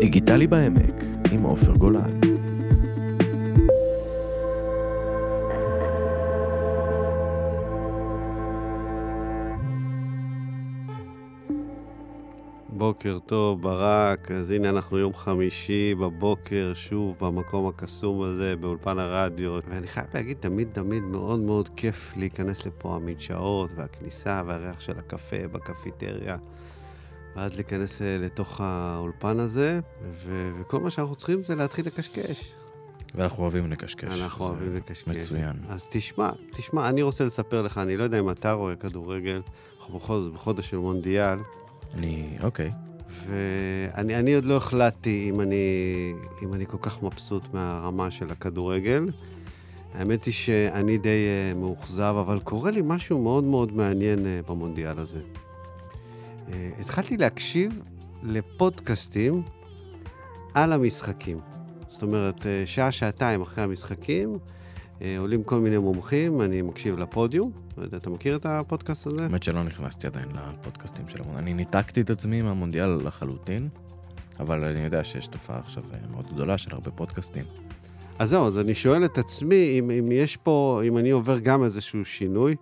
דיגיטלי בעמק עם עופר גולן. בוקר טוב, ברק. אז הנה אנחנו יום חמישי בבוקר, שוב במקום הקסום הזה, באולפן הרדיו. ואני חייב להגיד, תמיד תמיד מאוד מאוד כיף להיכנס לפה, המדשאות והכניסה והריח של הקפה בקפיטריה. ואז להיכנס אה, לתוך האולפן הזה, ו- וכל מה שאנחנו צריכים זה להתחיל לקשקש. ואנחנו אוהבים לקשקש. אנחנו אוהבים לקשקש. מצוין. אז תשמע, תשמע, אני רוצה לספר לך, אני לא יודע אם אתה רואה כדורגל, אנחנו בכל זאת בחודש של מונדיאל, אני, אוקיי. ואני אני עוד לא החלטתי אם אני, אם אני כל כך מבסוט מהרמה של הכדורגל. האמת היא שאני די uh, מאוכזב, אבל קורה לי משהו מאוד מאוד מעניין uh, במונדיאל הזה. Uh, התחלתי להקשיב לפודקאסטים על המשחקים. זאת אומרת, uh, שעה-שעתיים אחרי המשחקים, uh, עולים כל מיני מומחים, אני מקשיב לפודיום. לא יודע, אתה מכיר את הפודקאסט הזה? האמת שלא נכנסתי עדיין לפודקאסטים של המונדיאל. אני ניתקתי את עצמי מהמונדיאל לחלוטין, אבל אני יודע שיש תופעה עכשיו אה, מאוד גדולה של הרבה פודקאסטים. אז זהו, אז אני שואל את עצמי אם, אם יש פה, אם אני עובר גם איזשהו שינוי,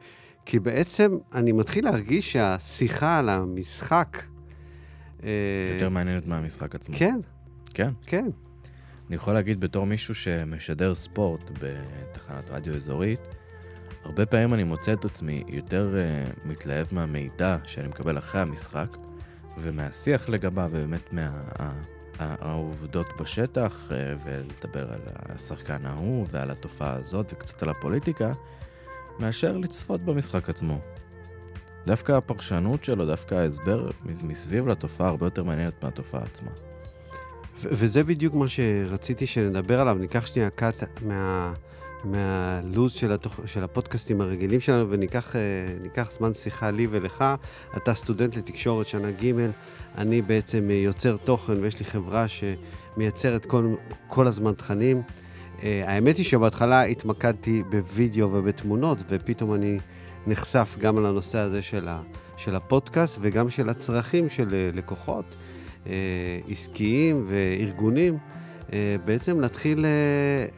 כי בעצם אני מתחיל להרגיש שהשיחה על המשחק... אה, יותר מעניינת מהמשחק עצמו. כן, כן. כן. אני יכול להגיד בתור מישהו שמשדר ספורט בתחנת רדיו אזורית, הרבה פעמים אני מוצא את עצמי יותר uh, מתלהב מהמידע שאני מקבל אחרי המשחק, ומהשיח לגביו, ובאמת מהעובדות מה, בשטח, uh, ולדבר על השחקן ההוא ועל התופעה הזאת, וקצת על הפוליטיקה, מאשר לצפות במשחק עצמו. דווקא הפרשנות שלו, דווקא ההסבר מסביב לתופעה הרבה יותר מעניינת מהתופעה עצמה. ו- וזה בדיוק מה שרציתי שנדבר עליו. ניקח שנייה קאט מה... מהלו"ז של, התוכ... של הפודקאסטים הרגילים שלנו, וניקח אה, זמן שיחה לי ולך. אתה סטודנט לתקשורת שנה ג', אני בעצם יוצר תוכן ויש לי חברה שמייצרת כל, כל הזמן תכנים. אה, האמת היא שבהתחלה התמקדתי בווידאו ובתמונות, ופתאום אני נחשף גם על הנושא הזה של, ה... של הפודקאסט וגם של הצרכים של אה, לקוחות עסקיים וארגונים. אה, בעצם להתחיל אה,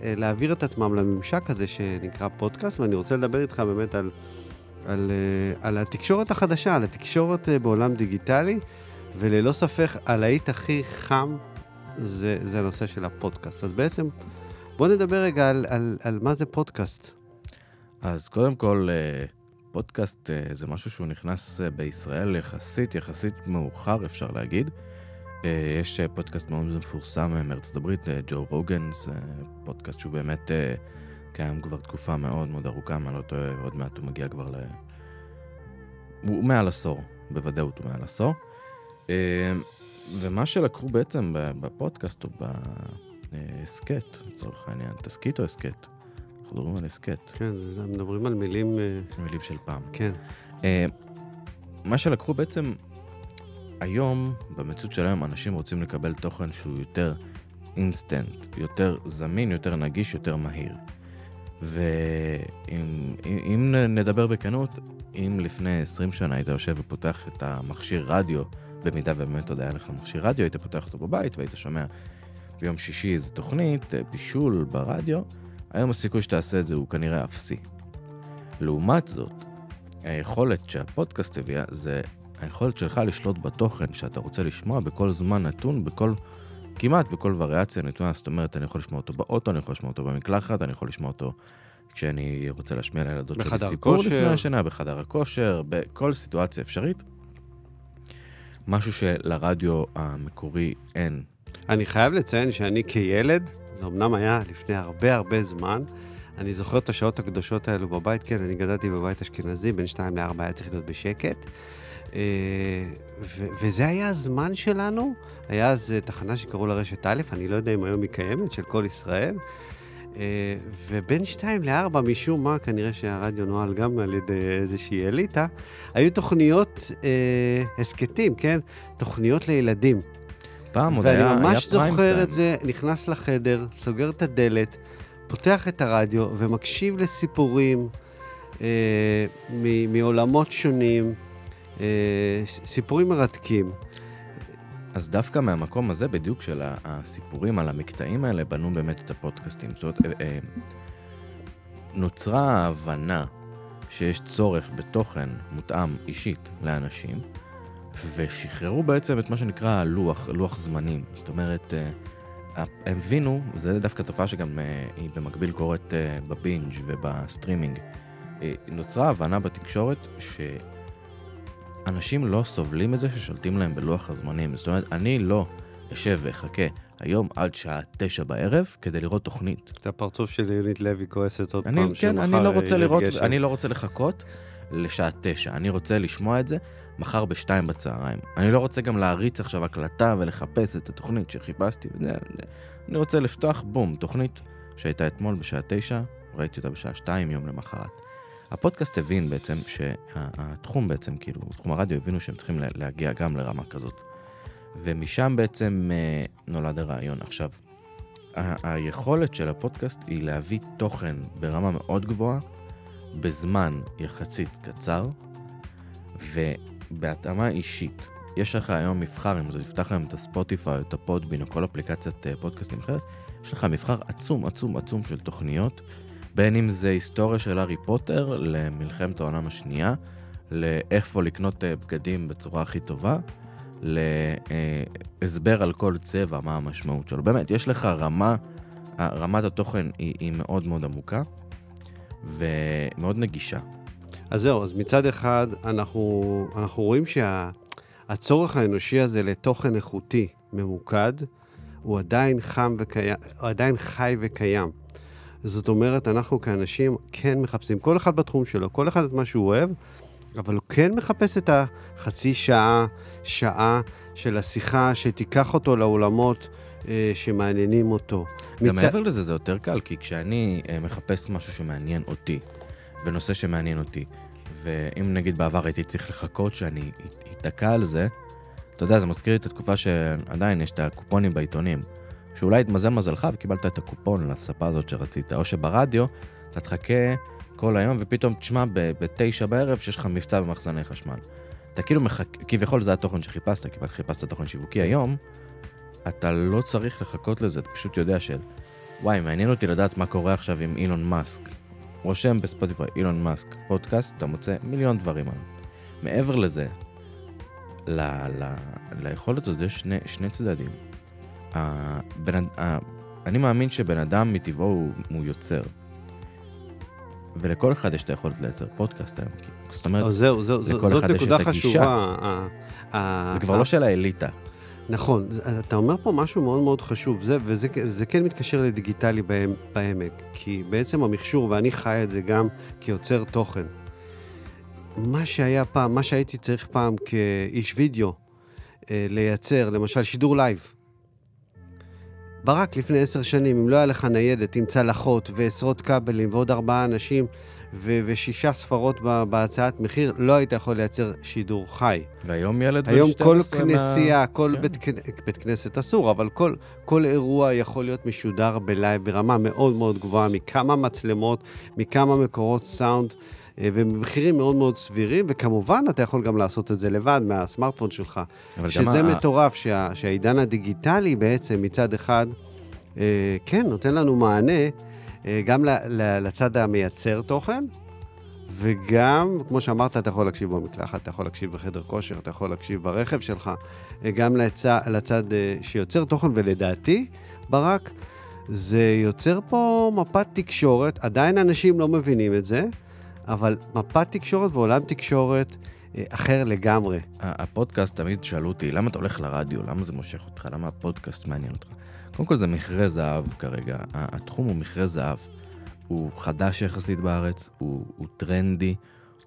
אה, להעביר את עצמם לממשק הזה שנקרא פודקאסט, ואני רוצה לדבר איתך באמת על, על, על התקשורת החדשה, על התקשורת בעולם דיגיטלי, וללא ספק, הלהיט הכי חם זה, זה הנושא של הפודקאסט. אז בעצם, בוא נדבר רגע על, על, על מה זה פודקאסט. אז קודם כל, פודקאסט זה משהו שהוא נכנס בישראל יחסית, יחסית מאוחר, אפשר להגיד. אה, יש אה, פודקאסט מאוד מפורסם אה, מארצות הברית, ג'ו רוגן, זה פודקאסט שהוא באמת קיים כבר תקופה מאוד מאוד ארוכה, אם אני לא טועה, עוד מעט הוא מגיע כבר ל... הוא מעל עשור, בוודאות הוא מעל עשור. ומה שלקחו בעצם בפודקאסט או בהסכת, לצורך העניין, תסכית או הסכת? אנחנו מדברים על הסכת. כן, זה, מדברים על מילים... מילים של פעם. כן. מה שלקחו בעצם היום, במציאות של היום, אנשים רוצים לקבל תוכן שהוא יותר אינסטנט, יותר זמין, יותר נגיש, יותר מהיר. ואם נדבר בכנות, אם לפני 20 שנה היית יושב ופותח את המכשיר רדיו, במידה ובאמת עוד היה לך מכשיר רדיו, היית פותח אותו בבית והיית שומע ביום שישי איזה תוכנית, בישול ברדיו, היום הסיכוי שתעשה את זה הוא כנראה אפסי. לעומת זאת, היכולת שהפודקאסט הביאה זה היכולת שלך לשלוט בתוכן שאתה רוצה לשמוע בכל זמן נתון, בכל, כמעט בכל וריאציה נתונה, זאת אומרת, אני יכול לשמוע אותו באוטו, אני יכול לשמוע אותו במקלחת, אני יכול לשמוע אותו כשאני רוצה להשמיע לילדות שלי סיפור כושר. לפני השינה, בחדר הכושר, בכל סיטואציה אפשרית. משהו שלרדיו המקורי אין. אני חייב לציין שאני כילד, זה אמנם היה לפני הרבה הרבה זמן, אני זוכר את השעות הקדושות האלו בבית, כן, אני גדלתי בבית אשכנזי, בין 2 ל-4 היה צריך להיות בשקט. אה, וזה היה הזמן שלנו, היה אז אה, תחנה שקראו לה רשת א', אני לא יודע אם היום היא קיימת, של כל ישראל. אה, ובין שתיים לארבע, משום מה, כנראה שהרדיו נוהל גם על ידי איזושהי אליטה, היו תוכניות הסכתים, כן? תוכניות לילדים. פעם עוד היה פריים ואני ממש זוכר את זה, נכנס לחדר, סוגר את הדלת, פותח את הרדיו ומקשיב לסיפורים אה, מעולמות שונים. אה, סיפורים מרתקים. אז דווקא מהמקום הזה, בדיוק של הסיפורים על המקטעים האלה, בנו באמת את הפודקאסטים. זאת אומרת, אה, אה, נוצרה ההבנה שיש צורך בתוכן מותאם אישית לאנשים, ושחררו בעצם את מה שנקרא לוח, לוח זמנים. זאת אומרת, אה, הם הבינו, זו דווקא תופעה שגם היא במקביל קורית בבינג' ובסטרימינג. נוצרה הבנה בתקשורת ש... אנשים לא סובלים את זה ששולטים להם בלוח הזמנים. זאת אומרת, אני לא אשב ואחכה היום עד שעה תשע בערב כדי לראות תוכנית. זה הפרצוף של יונית לוי כועסת עוד אני, פעם, כן, אני לא רוצה לראות, גשם. אני לא רוצה לחכות לשעה תשע. אני רוצה לשמוע את זה מחר בשתיים בצהריים. אני לא רוצה גם להריץ עכשיו הקלטה ולחפש את התוכנית שחיפשתי. וזה, אני רוצה לפתוח, בום, תוכנית שהייתה אתמול בשעה תשע, ראיתי אותה בשעה שתיים יום למחרת. הפודקאסט הבין בעצם שהתחום בעצם, כאילו, תחום הרדיו הבינו שהם צריכים להגיע גם לרמה כזאת. ומשם בעצם אה, נולד הרעיון. עכשיו, היכולת של הפודקאסט היא להביא תוכן ברמה מאוד גבוהה, בזמן יחסית קצר, ובהתאמה אישית. יש לך היום מבחר, אם אתה תפתח היום את הספוטיפיי את הפודבין או כל אפליקציית אה, פודקאסטים אחרת, יש לך מבחר עצום עצום עצום של תוכניות בין אם זה היסטוריה של הארי פוטר למלחמת העולם השנייה, לאיפה לקנות אה, בגדים בצורה הכי טובה, להסבר על כל צבע, מה המשמעות שלו. באמת, יש לך רמה, רמת התוכן היא, היא מאוד מאוד עמוקה ומאוד נגישה. אז זהו, אז מצד אחד אנחנו, אנחנו רואים שהצורך שה, האנושי הזה לתוכן איכותי ממוקד, הוא עדיין חם וקיים, הוא עדיין חי וקיים. זאת אומרת, אנחנו כאנשים כן מחפשים, כל אחד בתחום שלו, כל אחד את מה שהוא אוהב, אבל הוא כן מחפש את החצי שעה, שעה של השיחה שתיקח אותו לאולמות אה, שמעניינים אותו. גם מצ... מעבר לזה זה יותר קל, כי כשאני אה, מחפש משהו שמעניין אותי, ונושא שמעניין אותי, ואם נגיד בעבר הייתי צריך לחכות שאני אתקע על זה, אתה יודע, זה מזכיר לי את התקופה שעדיין יש את הקופונים בעיתונים. שאולי התמזל מזלך וקיבלת את הקופון לספה הזאת שרצית, או שברדיו אתה תחכה כל היום ופתאום תשמע בתשע בערב שיש לך מבצע במחסני חשמל. אתה כאילו מחכה, כביכול זה התוכן שחיפשת, כי חיפשת תוכן שיווקי היום, אתה לא צריך לחכות לזה, אתה פשוט יודע של, וואי, מעניין אותי לדעת מה קורה עכשיו עם אילון מאסק. רושם בספוטיפיי אילון מאסק פודקאסט, אתה מוצא מיליון דברים עליו. מעבר לזה, ל, ל, ליכולת הזאת יש שני, שני צדדים. הבן, ה, אני מאמין שבן אדם מטבעו הוא, הוא יוצר. ולכל אחד יש את היכולת לייצר פודקאסט היום. זאת אומרת, או זהו, זהו, לכל זאת אחד נקודה יש את חשובה. זה כבר לא של האליטה. נכון, אתה אומר פה משהו מאוד מאוד חשוב, זה, וזה זה כן מתקשר לדיגיטלי בעמק, כי בעצם המכשור, ואני חי את זה גם כיוצר תוכן, מה שהיה פעם, מה שהייתי צריך פעם כאיש וידאו, אה, לייצר, למשל שידור לייב, ברק לפני עשר שנים, אם לא היה לך ניידת עם צלחות ועשרות כבלים ועוד ארבעה אנשים ו- ושישה ספרות בהצעת מחיר, לא היית יכול לייצר שידור חי. והיום ילד בן 12... היום כל כנסייה, מה... כל כן. בית, בית כנסת אסור, אבל כל, כל אירוע יכול להיות משודר בלייב ברמה מאוד מאוד גבוהה, מכמה מצלמות, מכמה מקורות סאונד. ובמחירים מאוד מאוד סבירים, וכמובן, אתה יכול גם לעשות את זה לבד מהסמארטפון שלך. שזה מטורף, שה, שהעידן הדיגיטלי בעצם מצד אחד, אה, כן, נותן לנו מענה אה, גם לצד המייצר תוכן, וגם, כמו שאמרת, אתה יכול להקשיב במקלחת, אתה יכול להקשיב בחדר כושר, אתה יכול להקשיב ברכב שלך, אה, גם לצד, לצד אה, שיוצר תוכן, ולדעתי, ברק, זה יוצר פה מפת תקשורת, עדיין אנשים לא מבינים את זה, אבל מפת תקשורת ועולם תקשורת אה, אחר לגמרי. הפודקאסט, תמיד שאלו אותי, למה אתה הולך לרדיו? למה זה מושך אותך? למה הפודקאסט מעניין אותך? קודם כל זה מכרה זהב כרגע. התחום הוא מכרה זהב. הוא חדש יחסית בארץ, הוא, הוא טרנדי,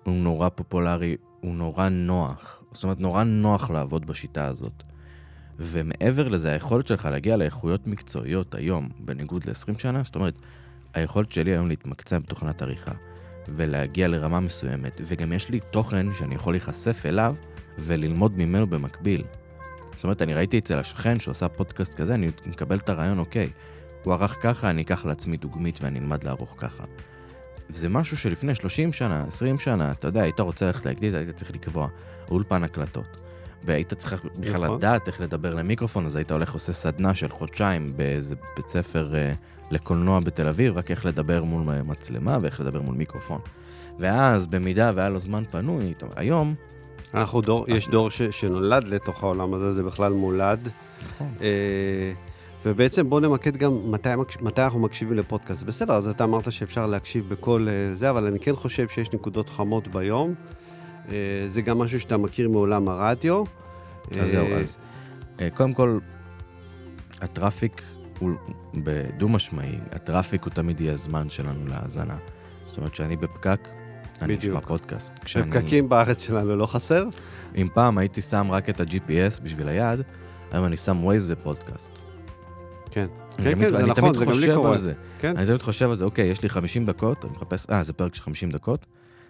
הוא נורא פופולרי, הוא נורא נוח. זאת אומרת, נורא נוח לעבוד בשיטה הזאת. ומעבר לזה, היכולת שלך להגיע לאיכויות מקצועיות היום, בניגוד ל-20 שנה, זאת אומרת, היכולת שלי היום להתמקצע בתוכנת עריכה. ולהגיע לרמה מסוימת, וגם יש לי תוכן שאני יכול להיחשף אליו וללמוד ממנו במקביל. זאת אומרת, אני ראיתי אצל השכן שעושה פודקאסט כזה, אני מקבל את הרעיון, אוקיי, הוא ערך ככה, אני אקח לעצמי דוגמית ואני אלמד לערוך ככה. זה משהו שלפני 30 שנה, 20 שנה, אתה יודע, היית רוצה ללכת להקליט, היית צריך לקבוע אולפן הקלטות. והיית צריך בכלל נכון. לדעת איך לדבר למיקרופון, אז היית הולך עושה סדנה של חודשיים באיזה בית ספר אה, לקולנוע בתל אביב, רק איך לדבר מול מצלמה ואיך לדבר מול מיקרופון. ואז, במידה והיה לו זמן פנוי, היום... אנחנו דור, יש דור ש, שנולד לתוך העולם הזה, זה בכלל מולד. נכון. אה, ובעצם בואו נמקד גם מתי, מתי אנחנו מקשיבים לפודקאסט. בסדר, אז אתה אמרת שאפשר להקשיב בכל אה, זה, אבל אני כן חושב שיש נקודות חמות ביום. אה, זה גם משהו שאתה מכיר מעולם הרדיו. אז זהו, אה, אז אה, קודם כל, הטראפיק הוא בדו-משמעי, הטראפיק הוא תמיד יהיה הזמן שלנו להאזנה. זאת אומרת, כשאני בפקק, אני בדיוק. אשמע פודקאסט. כשאני- בפקקים בארץ שלנו לא חסר? אם פעם הייתי שם רק את ה-GPS בשביל היד, היום אני שם Waze ופודקאסט. כן. אני כן, תמיד- כן, זה אני נכון, תמיד זה גם לי חושב קורה. על זה. כן. אני תמיד חושב על זה, אוקיי, יש לי 50 דקות, אני מחפש, אה, זה פרק של 50 דקות.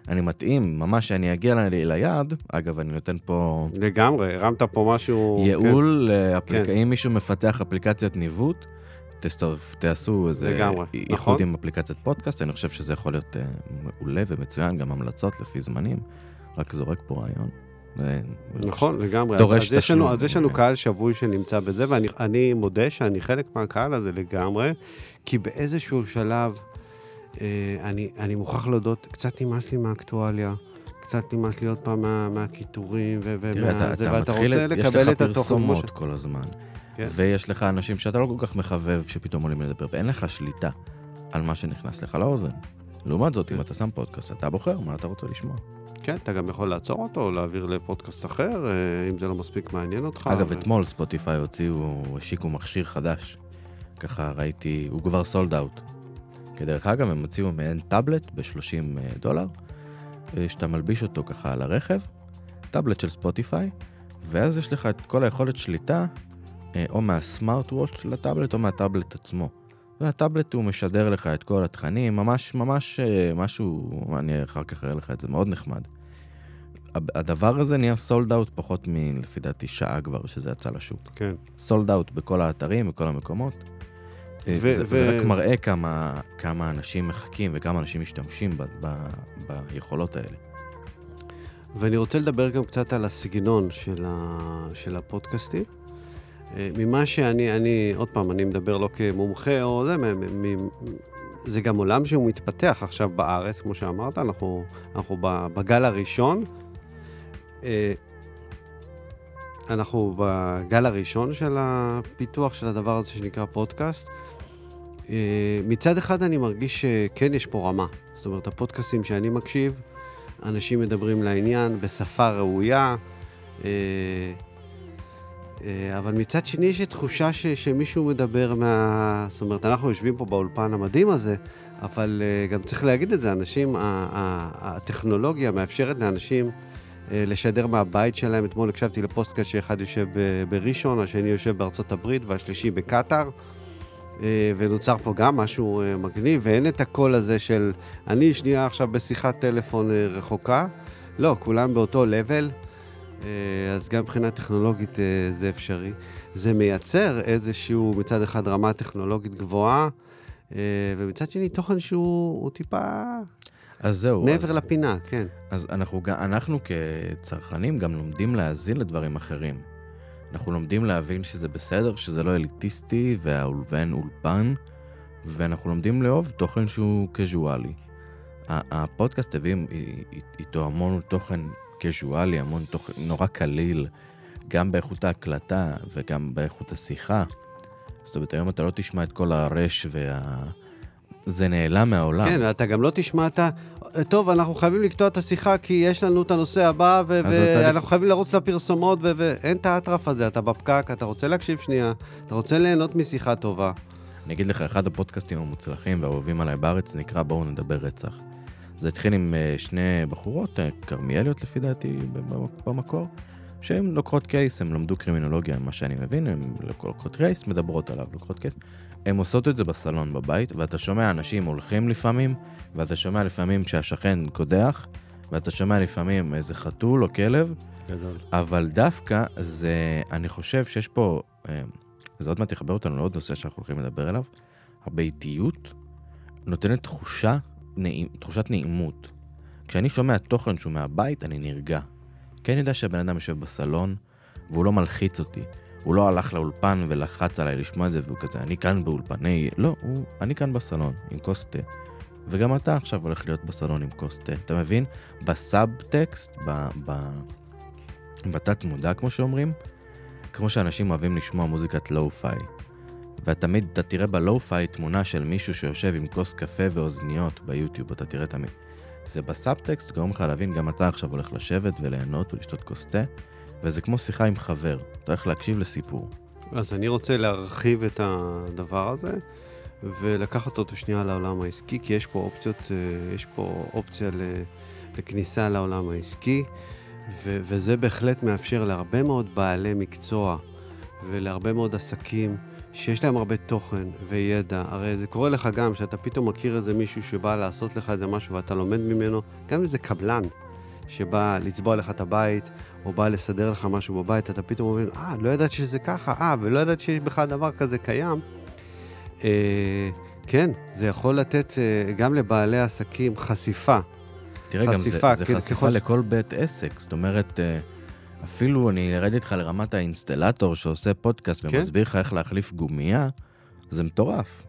אני מתאים, ממש שאני אגיע ל- ליעד, אגב, אני נותן פה לגמרי, הרמת פה משהו... ייעול, לאפליק- כן. אם מישהו מפתח אפליקציית ניווט, תצטרף- תעשו איזה לגמרי, איחוד נכון. עם אפליקציית פודקאסט, אני חושב שזה יכול להיות אה, מעולה ומצוין, גם המלצות לפי זמנים, רק זורק פה רעיון. זה- נכון, לגמרי. דורש אז, אז תשלום, אז יש לנו כן. קהל שבוי שנמצא בזה, ואני אני מודה שאני חלק מהקהל הזה לגמרי, כי באיזשהו שלב, אה, אני, אני מוכרח להודות, קצת נמאס לי מהאקטואליה. קצת נמאס לי עוד פעם מה, מהקיטורים ו- תראה, אתה, ומה... זה, אתה ואתה מתחיל, רוצה יש לקבל לך את התוכן. כמו פרסומות ש- כל הזמן, כן. ויש לך אנשים שאתה לא כל כך מחבב שפתאום עולים לדבר, ואין לך שליטה על מה שנכנס לך לאוזן. לעומת זאת, אם אתה שם פודקאסט, אתה בוחר מה אתה רוצה לשמוע. כן, אתה גם יכול לעצור אותו, להעביר לפודקאסט אחר, אה, אם זה לא מספיק מעניין אותך. אגב, ו- אתמול ספוטיפיי הוציאו, השיקו מכשיר חדש. ככה ראיתי, הוא כבר סולד אאוט. כדרך אגב, הם הוציאו מעין טאבלט ב-30 דולר, אה, שאתה מלביש אותו ככה על הרכב, טאבלט של ספוטיפיי, ואז יש לך את כל היכולת שליטה, אה, או מה smart watch של הטאבלט או מהטאבלט עצמו. והטאבלט הוא משדר לך את כל התכנים, ממש ממש אה, משהו, אני אחר כך אראה לך את זה, מאוד נחמד. הדבר הזה נהיה sold out פחות מלפי דעתי שעה כבר שזה יצא לשוק. כן. sold out בכל האתרים, בכל המקומות. אה, ו- זה, ו- זה רק מראה כמה, כמה אנשים מחכים וכמה אנשים משתמשים ב, ב, ביכולות האלה. ואני רוצה לדבר גם קצת על הסגנון של, ה... של הפודקאסטים. אה, ממה שאני, אני, עוד פעם, אני מדבר לא כמומחה או זה, מ- מ- זה גם עולם שהוא מתפתח עכשיו בארץ, כמו שאמרת, אנחנו, אנחנו בגל הראשון. אה, אנחנו בגל הראשון של הפיתוח של הדבר הזה שנקרא פודקאסט. אה, מצד אחד אני מרגיש שכן יש פה רמה. זאת אומרת, הפודקאסטים שאני מקשיב, אנשים מדברים לעניין בשפה ראויה, אה, אה, אבל מצד שני יש תחושה ש, שמישהו מדבר מה... זאת אומרת, אנחנו יושבים פה באולפן המדהים הזה, אבל גם צריך להגיד את זה, אנשים, הטכנולוגיה מאפשרת לאנשים לשדר מהבית שלהם. אתמול הקשבתי לפוסטקאסט שאחד יושב בראשון, השני יושב בארצות הברית והשלישי בקטאר. אה, ונוצר פה גם משהו אה, מגניב, ואין את הקול הזה של אני שנייה עכשיו בשיחת טלפון אה, רחוקה. לא, כולם באותו לבל, אז גם מבחינה טכנולוגית זה אפשרי. זה מייצר איזשהו, מצד אחד, רמה טכנולוגית גבוהה, ומצד שני, תוכן שהוא הוא טיפה אז זהו. מעבר אז, לפינה, כן. אז אנחנו, אנחנו כצרכנים גם לומדים להאזין לדברים אחרים. אנחנו לומדים להבין שזה בסדר, שזה לא אליטיסטי ואין אולפן, ואנחנו לומדים לאהוב תוכן שהוא קזואלי. הפודקאסט הביא איתו המון תוכן קזואלי, המון תוכן נורא קליל, גם באיכות ההקלטה וגם באיכות השיחה. זאת אומרת, היום אתה לא תשמע את כל הרש וה... זה נעלם מהעולם. כן, אתה גם לא תשמע את ה... טוב, אנחנו חייבים לקטוע את השיחה כי יש לנו את הנושא הבא, אתה ואנחנו לפ- חייבים לרוץ לפרסומות, ו- ואין את האטרף הזה, אתה בפקק, אתה רוצה להקשיב שנייה, אתה רוצה ליהנות משיחה טובה. אני אגיד לך, אחד הפודקאסטים המוצלחים והאהובים עליי בארץ נקרא בואו נדבר רצח. זה התחיל עם אה, שני בחורות, אה, כרמיאליות לפי דעתי במ- במקור, שהן לוקחות קייס, הן למדו קרימינולוגיה, מה שאני מבין, הן לוקחות קייס, מדברות עליו, לוקחות קייס. הן עושות את זה בסלון בבית, ואתה שומע אנשים הולכים לפעמים, ואתה שומע לפעמים שהשכן קודח, ואתה שומע לפעמים איזה חתול או כלב, גדול. אבל דווקא זה, אני חושב שיש פה, אה, זה עוד מעט יחבר אותנו לעוד נושא שאנחנו הולכים לדבר עליו, הביתיות נותנת תחושה, נעים, תחושת נעימות. כשאני שומע תוכן שהוא מהבית, אני נרגע. כי אני יודע שהבן אדם יושב בסלון, והוא לא מלחיץ אותי. הוא לא הלך לאולפן ולחץ עליי לשמוע את זה, והוא כזה, אני כאן באולפני... לא, הוא, אני כאן בסלון, עם כוס תה. וגם אתה עכשיו הולך להיות בסלון עם כוס תה. אתה מבין? בסאב-טקסט, ב... ב... בתת מודע, כמו שאומרים, כמו שאנשים אוהבים לשמוע מוזיקת lo-fi. ותמיד אתה תראה ב lo-fi תמונה של מישהו שיושב עם כוס קפה ואוזניות ביוטיוב, אתה תראה תמיד. זה בסאבטקסט גורם לך להבין, גם אתה עכשיו הולך לשבת וליהנות ולשתות כוס תה, וזה כמו שיחה עם חבר, אתה הולך להקשיב לסיפור. אז אני רוצה להרחיב את הדבר הזה, ולקחת אותו שנייה לעולם העסקי, כי יש פה אופציות, אה, יש פה אופציה לכניסה לעולם העסקי, ו- וזה בהחלט מאפשר להרבה מאוד בעלי מקצוע ולהרבה מאוד עסקים שיש להם הרבה תוכן וידע. הרי זה קורה לך גם שאתה פתאום מכיר איזה מישהו שבא לעשות לך איזה משהו ואתה לומד ממנו, גם אם זה קבלן שבא לצבוע לך את הבית, או בא לסדר לך משהו בבית, אתה פתאום מבין, אה, לא ידעתי שזה ככה, אה, ולא ידעתי שיש בכלל דבר כזה קיים. אה, כן, זה יכול לתת אה, גם לבעלי עסקים חשיפה. תראה, חשיפה, גם זה, זה חשיפה ככל... לכל בית עסק, זאת אומרת... אה... אפילו אני ארד איתך לרמת האינסטלטור שעושה פודקאסט כן? ומסביר לך איך להחליף גומייה, זה מטורף.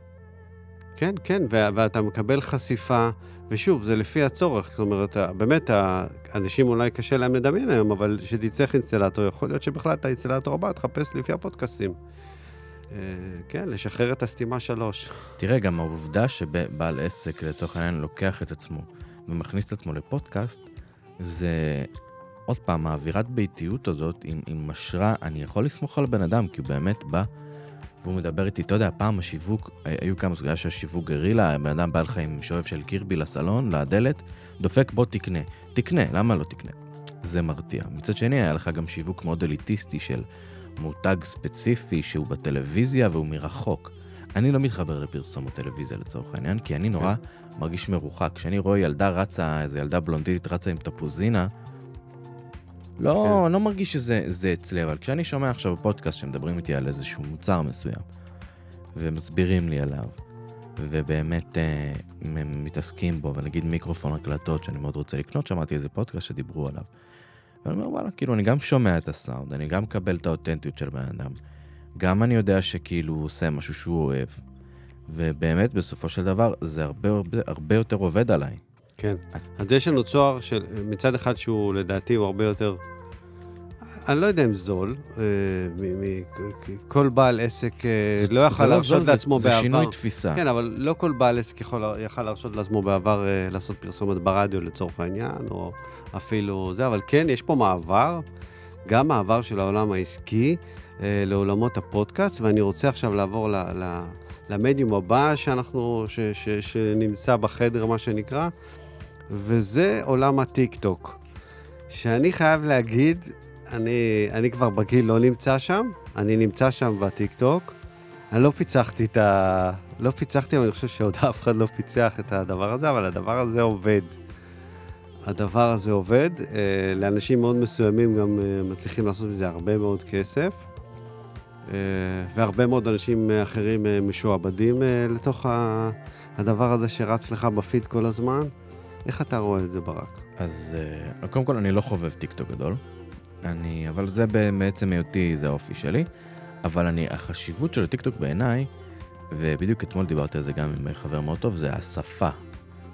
כן, כן, ואתה מקבל חשיפה, ושוב, זה לפי הצורך. זאת אומרת, באמת, האנשים אולי קשה להם לדמיין היום, אבל כשתצטרך אינסטלטור, יכול להיות שבכלל את האינסטלטור הבא תחפש לפי הפודקאסטים. אה, כן, לשחרר את הסתימה שלוש. תראה, גם העובדה שבעל עסק, לצורך העניין, לוקח את עצמו ומכניס את עצמו לפודקאסט, זה עוד פעם, האווירת ביתיות הזאת עם משרה, אני יכול לסמוך על הבן אדם, כי הוא באמת בא והוא מדבר איתי, אתה יודע, פעם השיווק, היו כמה סוגיה של שיווק גרילה, הבן אדם בא לך עם שואב של קירבי לסלון, לדלת, דופק, בוא תקנה. תקנה, למה לא תקנה? זה מרתיע. מצד שני, היה לך גם שיווק מאוד אליטיסטי של מותג ספציפי שהוא בטלוויזיה והוא מרחוק. אני לא מתחבר לפרסום בטלוויזיה לצורך העניין, כי אני נורא כן. מרגיש מרוחק. כשאני רואה ילדה רצה, איזה ילדה בלונדינית רצה עם תפוזינה, לא, כן. לא מרגיש שזה אצלי, אבל כשאני שומע עכשיו בפודקאסט שמדברים איתי על איזשהו מוצר מסוים, ומסבירים לי עליו, ובאמת אה, מתעסקים בו, ונגיד מיקרופון הקלטות שאני מאוד רוצה לקנות, שמעתי איזה פודקאסט שדיברו עליו. ואני אומר, וואלה, כאילו, אני גם שומע את הסאונד, אני גם מקבל את האותנטיות של בן אדם, גם אני יודע שכאילו הוא עושה משהו שהוא אוהב, ובאמת, בסופו של דבר, זה הרבה, הרבה, הרבה יותר עובד עליי. כן. אז יש לנו צוהר של, מצד אחד שהוא לדעתי הוא הרבה יותר, אני לא יודע אם זול, אה, כל בעל עסק אה, לא יכל לא להרשות לעצמו בעבר. זה שינוי תפיסה. כן, אבל לא כל בעל עסק יכול, יכל להרשות לעצמו בעבר אה, לעשות פרסומת ברדיו לצורך העניין, או אפילו זה, אבל כן, יש פה מעבר, גם מעבר של העולם העסקי לעולמות הפודקאסט, ואני רוצה עכשיו לעבור ל... ל למדיום הבא שאנחנו, ש, ש, שנמצא בחדר, מה שנקרא, וזה עולם הטיק-טוק. שאני חייב להגיד, אני, אני כבר בגיל לא נמצא שם, אני נמצא שם בטיק-טוק. אני לא פיצחתי את ה... לא פיצחתי, אבל אני חושב שעוד אף אחד לא פיצח את הדבר הזה, אבל הדבר הזה עובד. הדבר הזה עובד. אה, לאנשים מאוד מסוימים גם אה, מצליחים לעשות מזה הרבה מאוד כסף. אה, והרבה מאוד אנשים אחרים משועבדים לתוך הדבר הזה שרץ לך בפיד כל הזמן. איך אתה רואה את זה, ברק? אז אה, קודם כל, אני לא חובב טיקטוק גדול. אני, אבל זה בעצם היותי, זה האופי שלי. אבל אני, החשיבות של הטיקטוק בעיניי, ובדיוק אתמול דיברתי על זה גם עם חבר מאוד טוב, זה השפה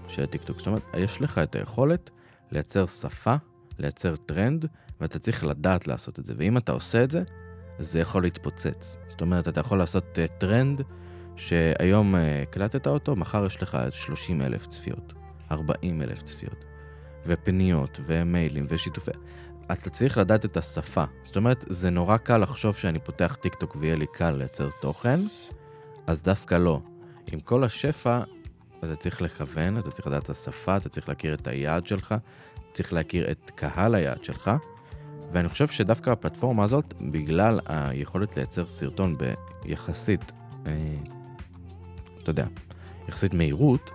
של הטיקטוק. זאת אומרת, יש לך את היכולת לייצר שפה, לייצר טרנד, ואתה צריך לדעת לעשות את זה. ואם אתה עושה את זה, זה יכול להתפוצץ. זאת אומרת, אתה יכול לעשות אה, טרנד שהיום אה, הקלטת אותו, מחר יש לך 30 אלף צפיות. 40 אלף צפיות, ופניות, ומיילים, ושיתופי... אתה צריך לדעת את השפה. זאת אומרת, זה נורא קל לחשוב שאני פותח טיק טוק ויהיה לי קל לייצר תוכן, אז דווקא לא. עם כל השפע, אתה צריך לכוון, אתה צריך לדעת את השפה, אתה צריך להכיר את היעד שלך, צריך להכיר את קהל היעד שלך, ואני חושב שדווקא הפלטפורמה הזאת, בגלל היכולת לייצר סרטון ביחסית, אה, אתה יודע, יחסית מהירות,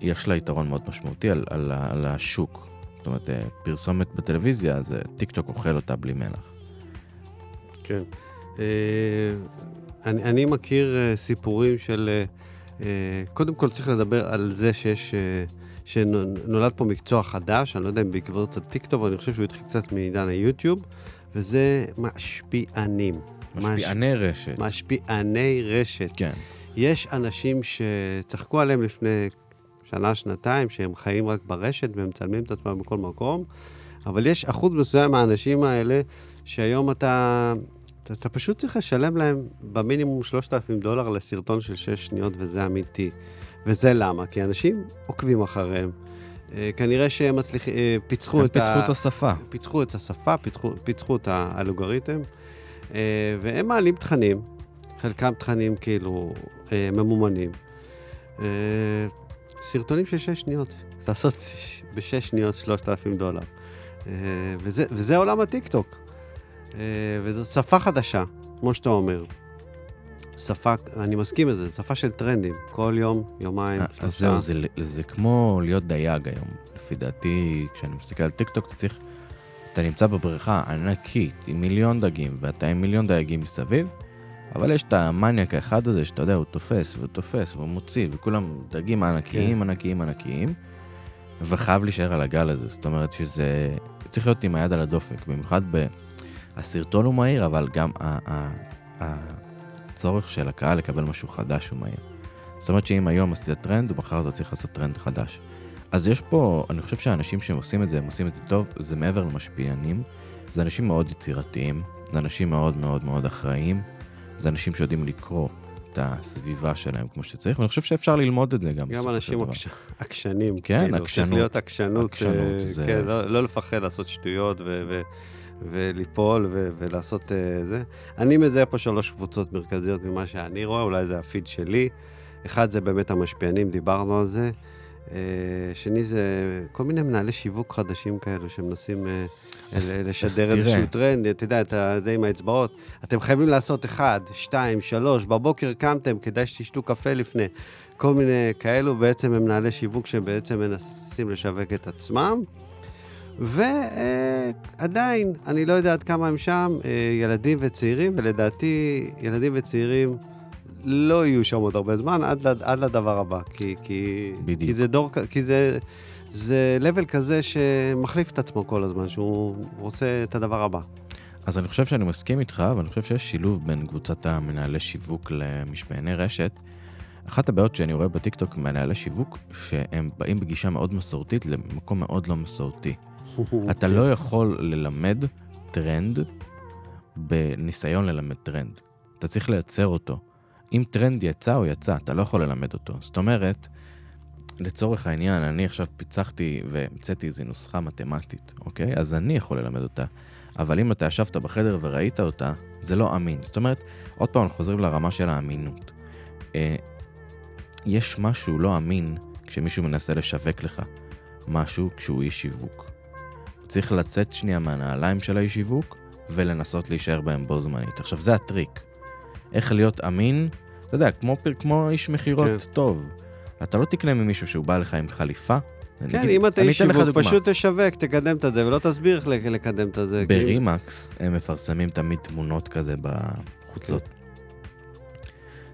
יש לה יתרון מאוד משמעותי על, על, על השוק. זאת אומרת, אה, פרסומת בטלוויזיה, אז טיק טוק אוכל אותה בלי מלח. כן. אה, אני, אני מכיר אה, סיפורים של... קודם כל צריך לדבר על זה שיש... שנולד פה מקצוע חדש, אני לא יודע אם בעקבות הטיקטוק, אבל אני חושב שהוא התחיל קצת מעידן היוטיוב, וזה משפיענים. משפיעני מש... רשת. משפיעני רשת. כן. יש אנשים שצחקו עליהם לפני שנה, שנתיים, שהם חיים רק ברשת והם מצלמים את עצמם בכל מקום, אבל יש אחוז מסוים מהאנשים האלה, שהיום אתה, אתה, אתה פשוט צריך לשלם להם במינימום 3,000 דולר לסרטון של 6 שניות, וזה אמיתי. וזה למה? כי אנשים עוקבים אחריהם. אה, כנראה שהם מצליחים, אה, פיצחו את ה... פיצחו את השפה. פיצחו את השפה, פיצחו, פיצחו את האלגוריתם, אה, והם מעלים תכנים, חלקם תכנים כאילו ממומנים. סרטונים של שש שניות, לעשות בשש שניות 3,000 דולר. וזה, וזה עולם הטיקטוק. וזו שפה חדשה, כמו שאתה אומר. שפה, אני מסכים לזה, שפה של טרנדים. כל יום, יומיים, שלושה. אז זהו, זה, זה כמו להיות דייג היום. לפי דעתי, כשאני מסתכל על טיקטוק, אתה צריך... אתה נמצא בבריכה ענקית עם מיליון דגים, ואתה עם מיליון דייגים מסביב, אבל יש את המניאק האחד הזה, שאתה יודע, הוא תופס, והוא תופס, והוא מוציא, וכולם דגים ענקיים, כן. ענקיים, ענקיים, וחייב להישאר על הגל הזה. זאת אומרת שזה... צריך להיות עם היד על הדופק, במיוחד ב... הסרטון הוא מהיר, אבל גם ה... ה... ה... הצורך של הקהל לקבל משהו חדש ומהיר. זאת אומרת שאם היום עשית טרנד, ומחר אתה צריך לעשות טרנד חדש. אז יש פה, אני חושב שהאנשים שעושים את זה, הם עושים את זה טוב, זה מעבר למשפיענים, זה אנשים מאוד יצירתיים, זה אנשים מאוד מאוד מאוד אחראיים, זה אנשים שיודעים לקרוא את הסביבה שלהם כמו שצריך, ואני חושב שאפשר ללמוד את זה גם. גם אנשים עקש... עקשנים. כן, כאילו, עקשנות. צריך להיות עקשנות. עקשנות אה, זה... כן, לא, לא לפחד לעשות שטויות ו... ו... וליפול ו- ולעשות uh, זה. אני מזהה פה שלוש קבוצות מרכזיות ממה שאני רואה, אולי זה הפיד שלי. אחד זה באמת המשפיענים, דיברנו על זה. Uh, שני זה כל מיני מנהלי שיווק חדשים כאלו שמנסים uh, לשדר איזשהו טרנד, אתה יודע, את זה עם האצבעות. אתם חייבים לעשות אחד, שתיים, שלוש, בבוקר קמתם, כדאי שתשתו קפה לפני. כל מיני כאלו, בעצם הם מנהלי שיווק שבעצם מנסים לשווק את עצמם. ועדיין, אני לא יודע עד כמה הם שם, אה, ילדים וצעירים, ולדעתי ילדים וצעירים לא יהיו שם עוד הרבה זמן, עד, עד לדבר הבא. כי, כי, בדיוק. כי זה דור, כי זה, זה level כזה שמחליף את עצמו כל הזמן, שהוא רוצה את הדבר הבא. אז אני חושב שאני מסכים איתך, ואני חושב שיש שילוב בין קבוצת המנהלי שיווק למשפיעני רשת. אחת הבעיות שאני רואה בטיקטוק מנהלי שיווק, שהם באים בגישה מאוד מסורתית למקום מאוד לא מסורתי. אתה לא יכול ללמד טרנד בניסיון ללמד טרנד. אתה צריך לייצר אותו. אם טרנד יצא, הוא יצא, אתה לא יכול ללמד אותו. זאת אומרת, לצורך העניין, אני עכשיו פיצחתי והמצאתי איזו נוסחה מתמטית, אוקיי? אז אני יכול ללמד אותה. אבל אם אתה ישבת בחדר וראית אותה, זה לא אמין. זאת אומרת, עוד פעם, אנחנו חוזרים לרמה של האמינות. אה, יש משהו לא אמין כשמישהו מנסה לשווק לך משהו כשהוא איש שיווק. צריך לצאת שנייה מהנעליים של האיש שיווק ולנסות להישאר בהם בו זמנית. עכשיו, זה הטריק. איך להיות אמין, אתה יודע, כמו, כמו איש מכירות כן. טוב. אתה לא תקנה ממישהו שהוא בא לך עם חליפה. כן, נגיד, אם אתה איש שיווק, פשוט תשווק, תקדם את זה, ולא תסביר איך לקדם את זה. ברימקס הם מפרסמים תמיד תמונות כזה בחוצות. כן.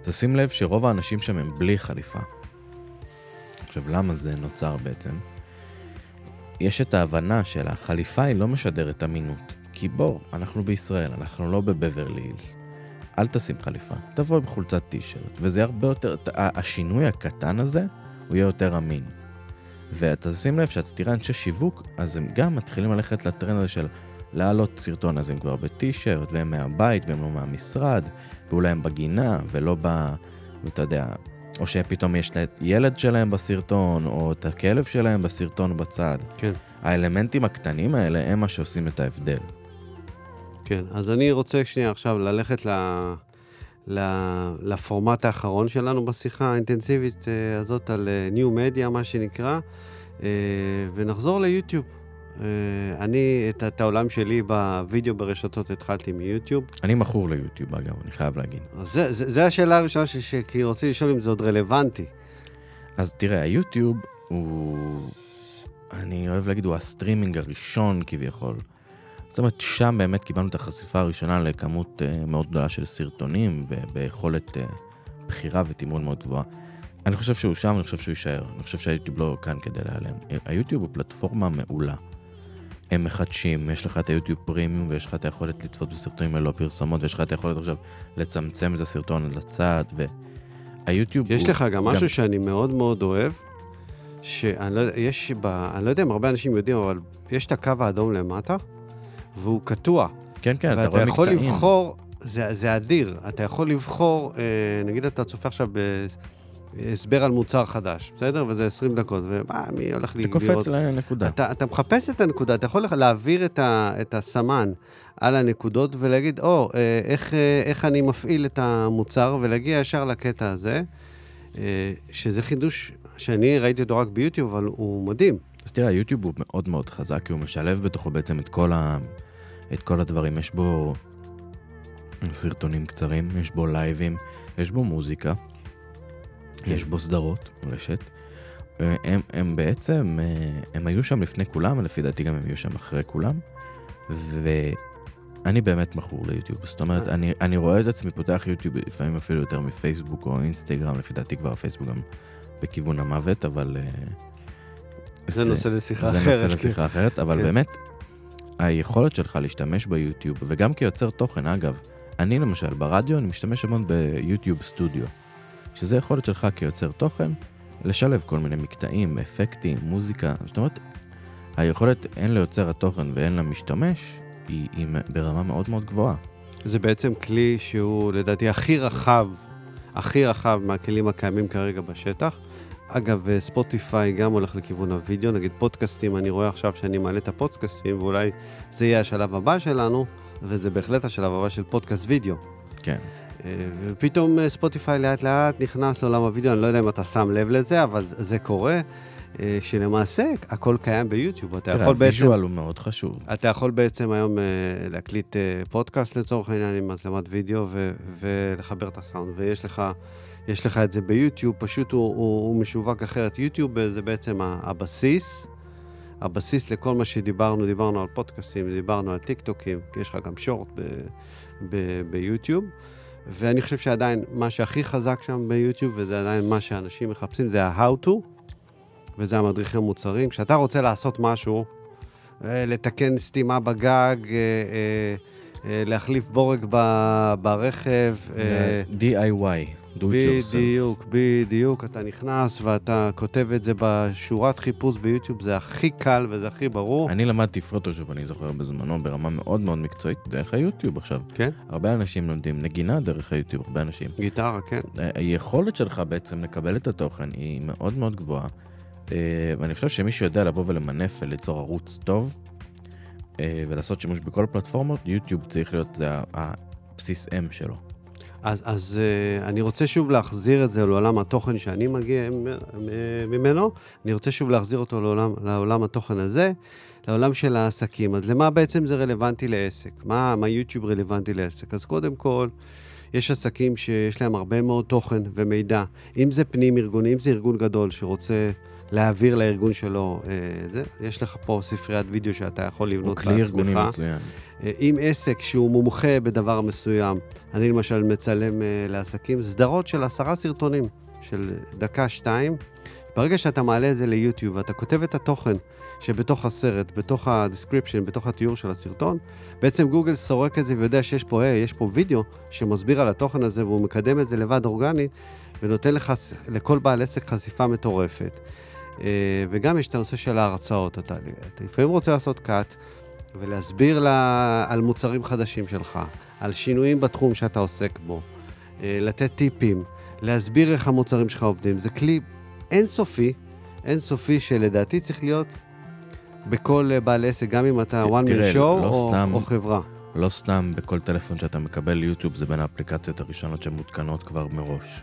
תשים לב שרוב האנשים שם הם בלי חליפה. עכשיו, למה זה נוצר בעצם? יש את ההבנה של החליפה היא לא משדרת אמינות. כי בוא, אנחנו בישראל, אנחנו לא בבברלי הילס. אל תשים חליפה, תבוא עם חולצת טישרט, וזה הרבה יותר, השינוי הקטן הזה, הוא יהיה יותר אמין. ואתה שים לב שאתה תראה אנשי שיווק, אז הם גם מתחילים ללכת לטרנד הזה של להעלות סרטון, אז הם כבר בטישרט, והם מהבית, והם לא מהמשרד, ואולי הם בגינה, ולא ב... אתה יודע, או שפתאום יש את ילד שלהם בסרטון, או את הכלב שלהם בסרטון בצד. כן. האלמנטים הקטנים האלה הם מה שעושים את ההבדל. כן, אז אני רוצה שנייה עכשיו ללכת ל... ל... לפורמט האחרון שלנו בשיחה האינטנסיבית אה, הזאת על ניו מדיה, מה שנקרא, uh, ונחזור ליוטיוב. אני, את, את העולם שלי בווידאו ברשתות התחלתי מיוטיוב. אני מכור ליוטיוב, אגב, אני חייב להגיד. זה, זה, זה השאלה הראשונה כי רציתי לשאול אם זה עוד רלוונטי. אז תראה, היוטיוב הוא, אני אוהב להגיד, הוא הסטרימינג הראשון כביכול. זאת אומרת, שם באמת קיבלנו את החשיפה הראשונה לכמות אה, מאוד גדולה של סרטונים וביכולת אה, בחירה ותמרון מאוד גבוהה. אני חושב שהוא שם, אני חושב שהוא יישאר. אני חושב שהיוטיוב לא כאן כדי להיעלם. היוטיוב הוא פלטפורמה מעולה. הם מחדשים, יש לך את היוטיוב פרימיום ויש לך את היכולת לצפות בסרטונים ללא פרסומות, ויש לך את היכולת עכשיו לצמצם את הסרטון לצד, והיוטיוב יש לך גם משהו שאני מאוד מאוד אוהב, שאני לא, יש ב... אני לא יודע אם הרבה אנשים יודעים, אבל יש את הקו האדום למטה, והוא קטוע. כן, כן, אתה רואה ואתה יכול מקטעים. לבחור, זה, זה אדיר, אתה יכול לבחור, אה, נגיד אתה צופה עכשיו בהסבר על מוצר חדש, בסדר? וזה 20 דקות, ומה, מי הולך אתה לראות? קופץ לנקודה. אתה, אתה מחפש את הנקודה, אתה יכול להעביר את, ה, את הסמן על הנקודות ולהגיד, או, אה, איך, אה, איך אני מפעיל את המוצר, ולהגיע ישר לקטע הזה, אה, שזה חידוש שאני ראיתי אותו רק ביוטיוב, אבל הוא מדהים. אז תראה, היוטיוב הוא מאוד מאוד חזק, כי הוא משלב בתוכו בעצם את כל, ה... את כל הדברים. יש בו סרטונים קצרים, יש בו לייבים, יש בו מוזיקה, יש בו סדרות, רשת. אה, הם, הם בעצם, אה, הם היו שם לפני כולם, ולפי דעתי גם הם יהיו שם אחרי כולם. ואני באמת מכור ליוטיוב. זאת אומרת, אני, אני רואה את עצמי פותח יוטיוב לפעמים אפילו יותר מפייסבוק או אינסטגרם, לפי דעתי כבר הפייסבוק גם בכיוון המוות, אבל... אה, זה נושא לשיחה זה אחרת. נושא לשיחה אחרת, אבל כן. באמת, היכולת שלך להשתמש ביוטיוב, וגם כיוצר תוכן, אגב, אני למשל, ברדיו אני משתמש המון ביוטיוב סטודיו, שזה יכולת שלך כיוצר תוכן, לשלב כל מיני מקטעים, אפקטים, מוזיקה, זאת אומרת, היכולת הן ליוצר התוכן והן למשתמש, היא, היא ברמה מאוד מאוד גבוהה. זה בעצם כלי שהוא לדעתי הכי רחב, הכי רחב מהכלים הקיימים כרגע בשטח. אגב, אה, ספוטיפיי גם הולך לכיוון הוידאו, נגיד פודקאסטים, אני רואה עכשיו שאני מעלה את הפודקאסטים, ואולי זה יהיה השלב הבא שלנו, וזה בהחלט השלב הבא של פודקאסט וידאו. כן. אה, ופתאום אה, ספוטיפיי לאט לאט נכנס לעולם הוידאו, אני לא יודע אם אתה שם לב לזה, אבל זה קורה, שלמעשה הכל קיים ביוטיוב. אתה יכול בעצם... ה visual הוא מאוד חשוב. אתה יכול בעצם היום להקליט פודקאסט לצורך העניין עם מצלמת וידאו ולחבר את הסאונד, ויש לך, יש לך את זה ביוטיוב, פשוט הוא, הוא, הוא משווק אחרת. יוטיוב זה בעצם הבסיס, הבסיס לכל מה שדיברנו, דיברנו על פודקאסטים, דיברנו על טיקטוקים, יש לך גם short ב- ב- ביוטיוב. ואני חושב שעדיין מה שהכי חזק שם ביוטיוב, וזה עדיין מה שאנשים מחפשים, זה ה-how to, וזה המדריכי מוצרים. כשאתה רוצה לעשות משהו, אה, לתקן סתימה בגג, אה, אה, להחליף בורג ברכב. DIY, do it yourself. בדיוק, בדיוק. אתה נכנס ואתה כותב את זה בשורת חיפוש ביוטיוב, זה הכי קל וזה הכי ברור. אני למדתי פוטושופ, אני זוכר בזמנו, ברמה מאוד מאוד מקצועית, דרך היוטיוב עכשיו. כן, הרבה אנשים לומדים נגינה דרך היוטיוב, הרבה אנשים. גיטרה, כן. ה- היכולת שלך בעצם לקבל את התוכן היא מאוד מאוד גבוהה. אה, ואני חושב שמי שיודע לבוא ולמנף וליצור ערוץ טוב, אה, ולעשות שימוש בכל הפלטפורמות, יוטיוב צריך להיות, זה הבסיס אם שלו. אז, אז uh, אני רוצה שוב להחזיר את זה לעולם התוכן שאני מגיע ממנו, אני רוצה שוב להחזיר אותו לעולם, לעולם התוכן הזה, לעולם של העסקים. אז למה בעצם זה רלוונטי לעסק? מה, מה יוטיוב רלוונטי לעסק? אז קודם כל, יש עסקים שיש להם הרבה מאוד תוכן ומידע. אם זה פנים ארגוני, אם זה ארגון גדול שרוצה להעביר לארגון שלו, אה, זה, יש לך פה ספריית וידאו שאתה יכול הוא לבנות כלי ארגוני בעצמך. מצוין. אה, עם עסק שהוא מומחה בדבר מסוים, אני למשל מצלם אה, לעסקים סדרות של עשרה סרטונים, של דקה-שתיים. ברגע שאתה מעלה את זה ליוטיוב ואתה כותב את התוכן שבתוך הסרט, בתוך ה description, בתוך התיאור של הסרטון, בעצם גוגל סורק את זה ויודע שיש פה, היי, יש פה וידאו שמסביר על התוכן הזה והוא מקדם את זה לבד אורגנית ונותן לך, לכל בעל עסק חשיפה מטורפת. אה, וגם יש את הנושא של ההרצאות. אתה, אתה לפעמים רוצה לעשות cut ולהסביר לה, על מוצרים חדשים שלך, על שינויים בתחום שאתה עוסק בו, אה, לתת טיפים, להסביר איך המוצרים שלך עובדים. זה כלי אינסופי, אינסופי שלדעתי צריך להיות בכל אה, בעל עסק, גם אם אתה ת- one man show לא או, סתם- או חברה. לא סתם בכל טלפון שאתה מקבל יוטיוב זה בין האפליקציות הראשונות שמותקנות כבר מראש.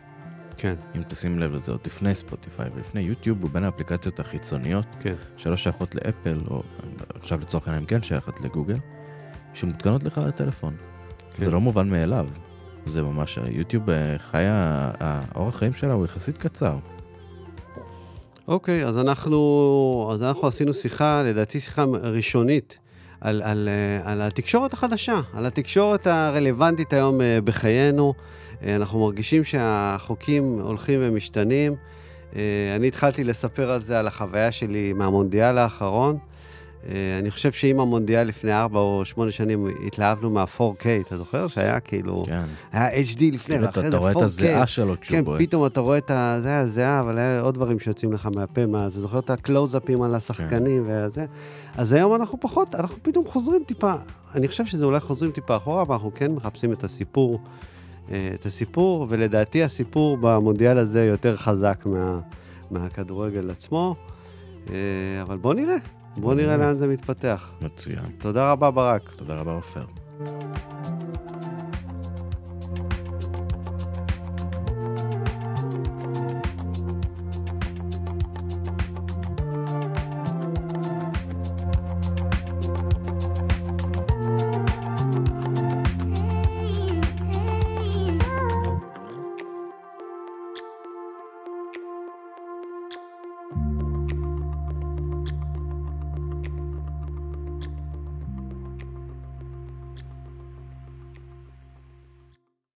כן, אם תשים לב לזה, עוד לפני ספוטיפיי ולפני יוטיוב, הוא בין האפליקציות החיצוניות כן. שלא שייכות לאפל, או עכשיו לצורך העניין כן שייכת לגוגל, שמותקנות לך לטלפון. כן. זה לא מובן מאליו. זה ממש, יוטיוב אה, חיה, האורח חיים שלה הוא יחסית קצר. אוקיי, אז אנחנו, אז אנחנו עשינו שיחה, לדעתי שיחה ראשונית, על, על, אה, על התקשורת החדשה, על התקשורת הרלוונטית היום אה, בחיינו. אה, אנחנו מרגישים שהחוקים הולכים ומשתנים. אה, אני התחלתי לספר על זה, על החוויה שלי מהמונדיאל האחרון, אה, אני חושב שאם המונדיאל לפני ארבע או שמונה שנים התלהבנו מה-4K, אתה זוכר? שהיה כאילו... כן. היה HD לפני, כאילו, ואחרי אתה זה 4K. רואה את הזיעה שלו כשהוא כן, בועט. פתאום אתה רואה את ה... זה הזיעה, אבל היה עוד דברים שיוצאים לך מהפה, מה... אתה זוכר את הקלוזאפים על השחקנים כן. וזה? אז היום אנחנו פחות, אנחנו פתאום חוזרים טיפה, אני חושב שזה אולי חוזרים טיפה אחורה, אבל אנחנו כן מחפשים את הסיפור, את הסיפור, ולדעתי הסיפור במונדיאל הזה יותר חזק מה, מהכדורגל עצמו, אה, אבל בוא נראה, בוא נראה לאן זה מתפתח. מצוין. תודה רבה, ברק. תודה רבה, עופר.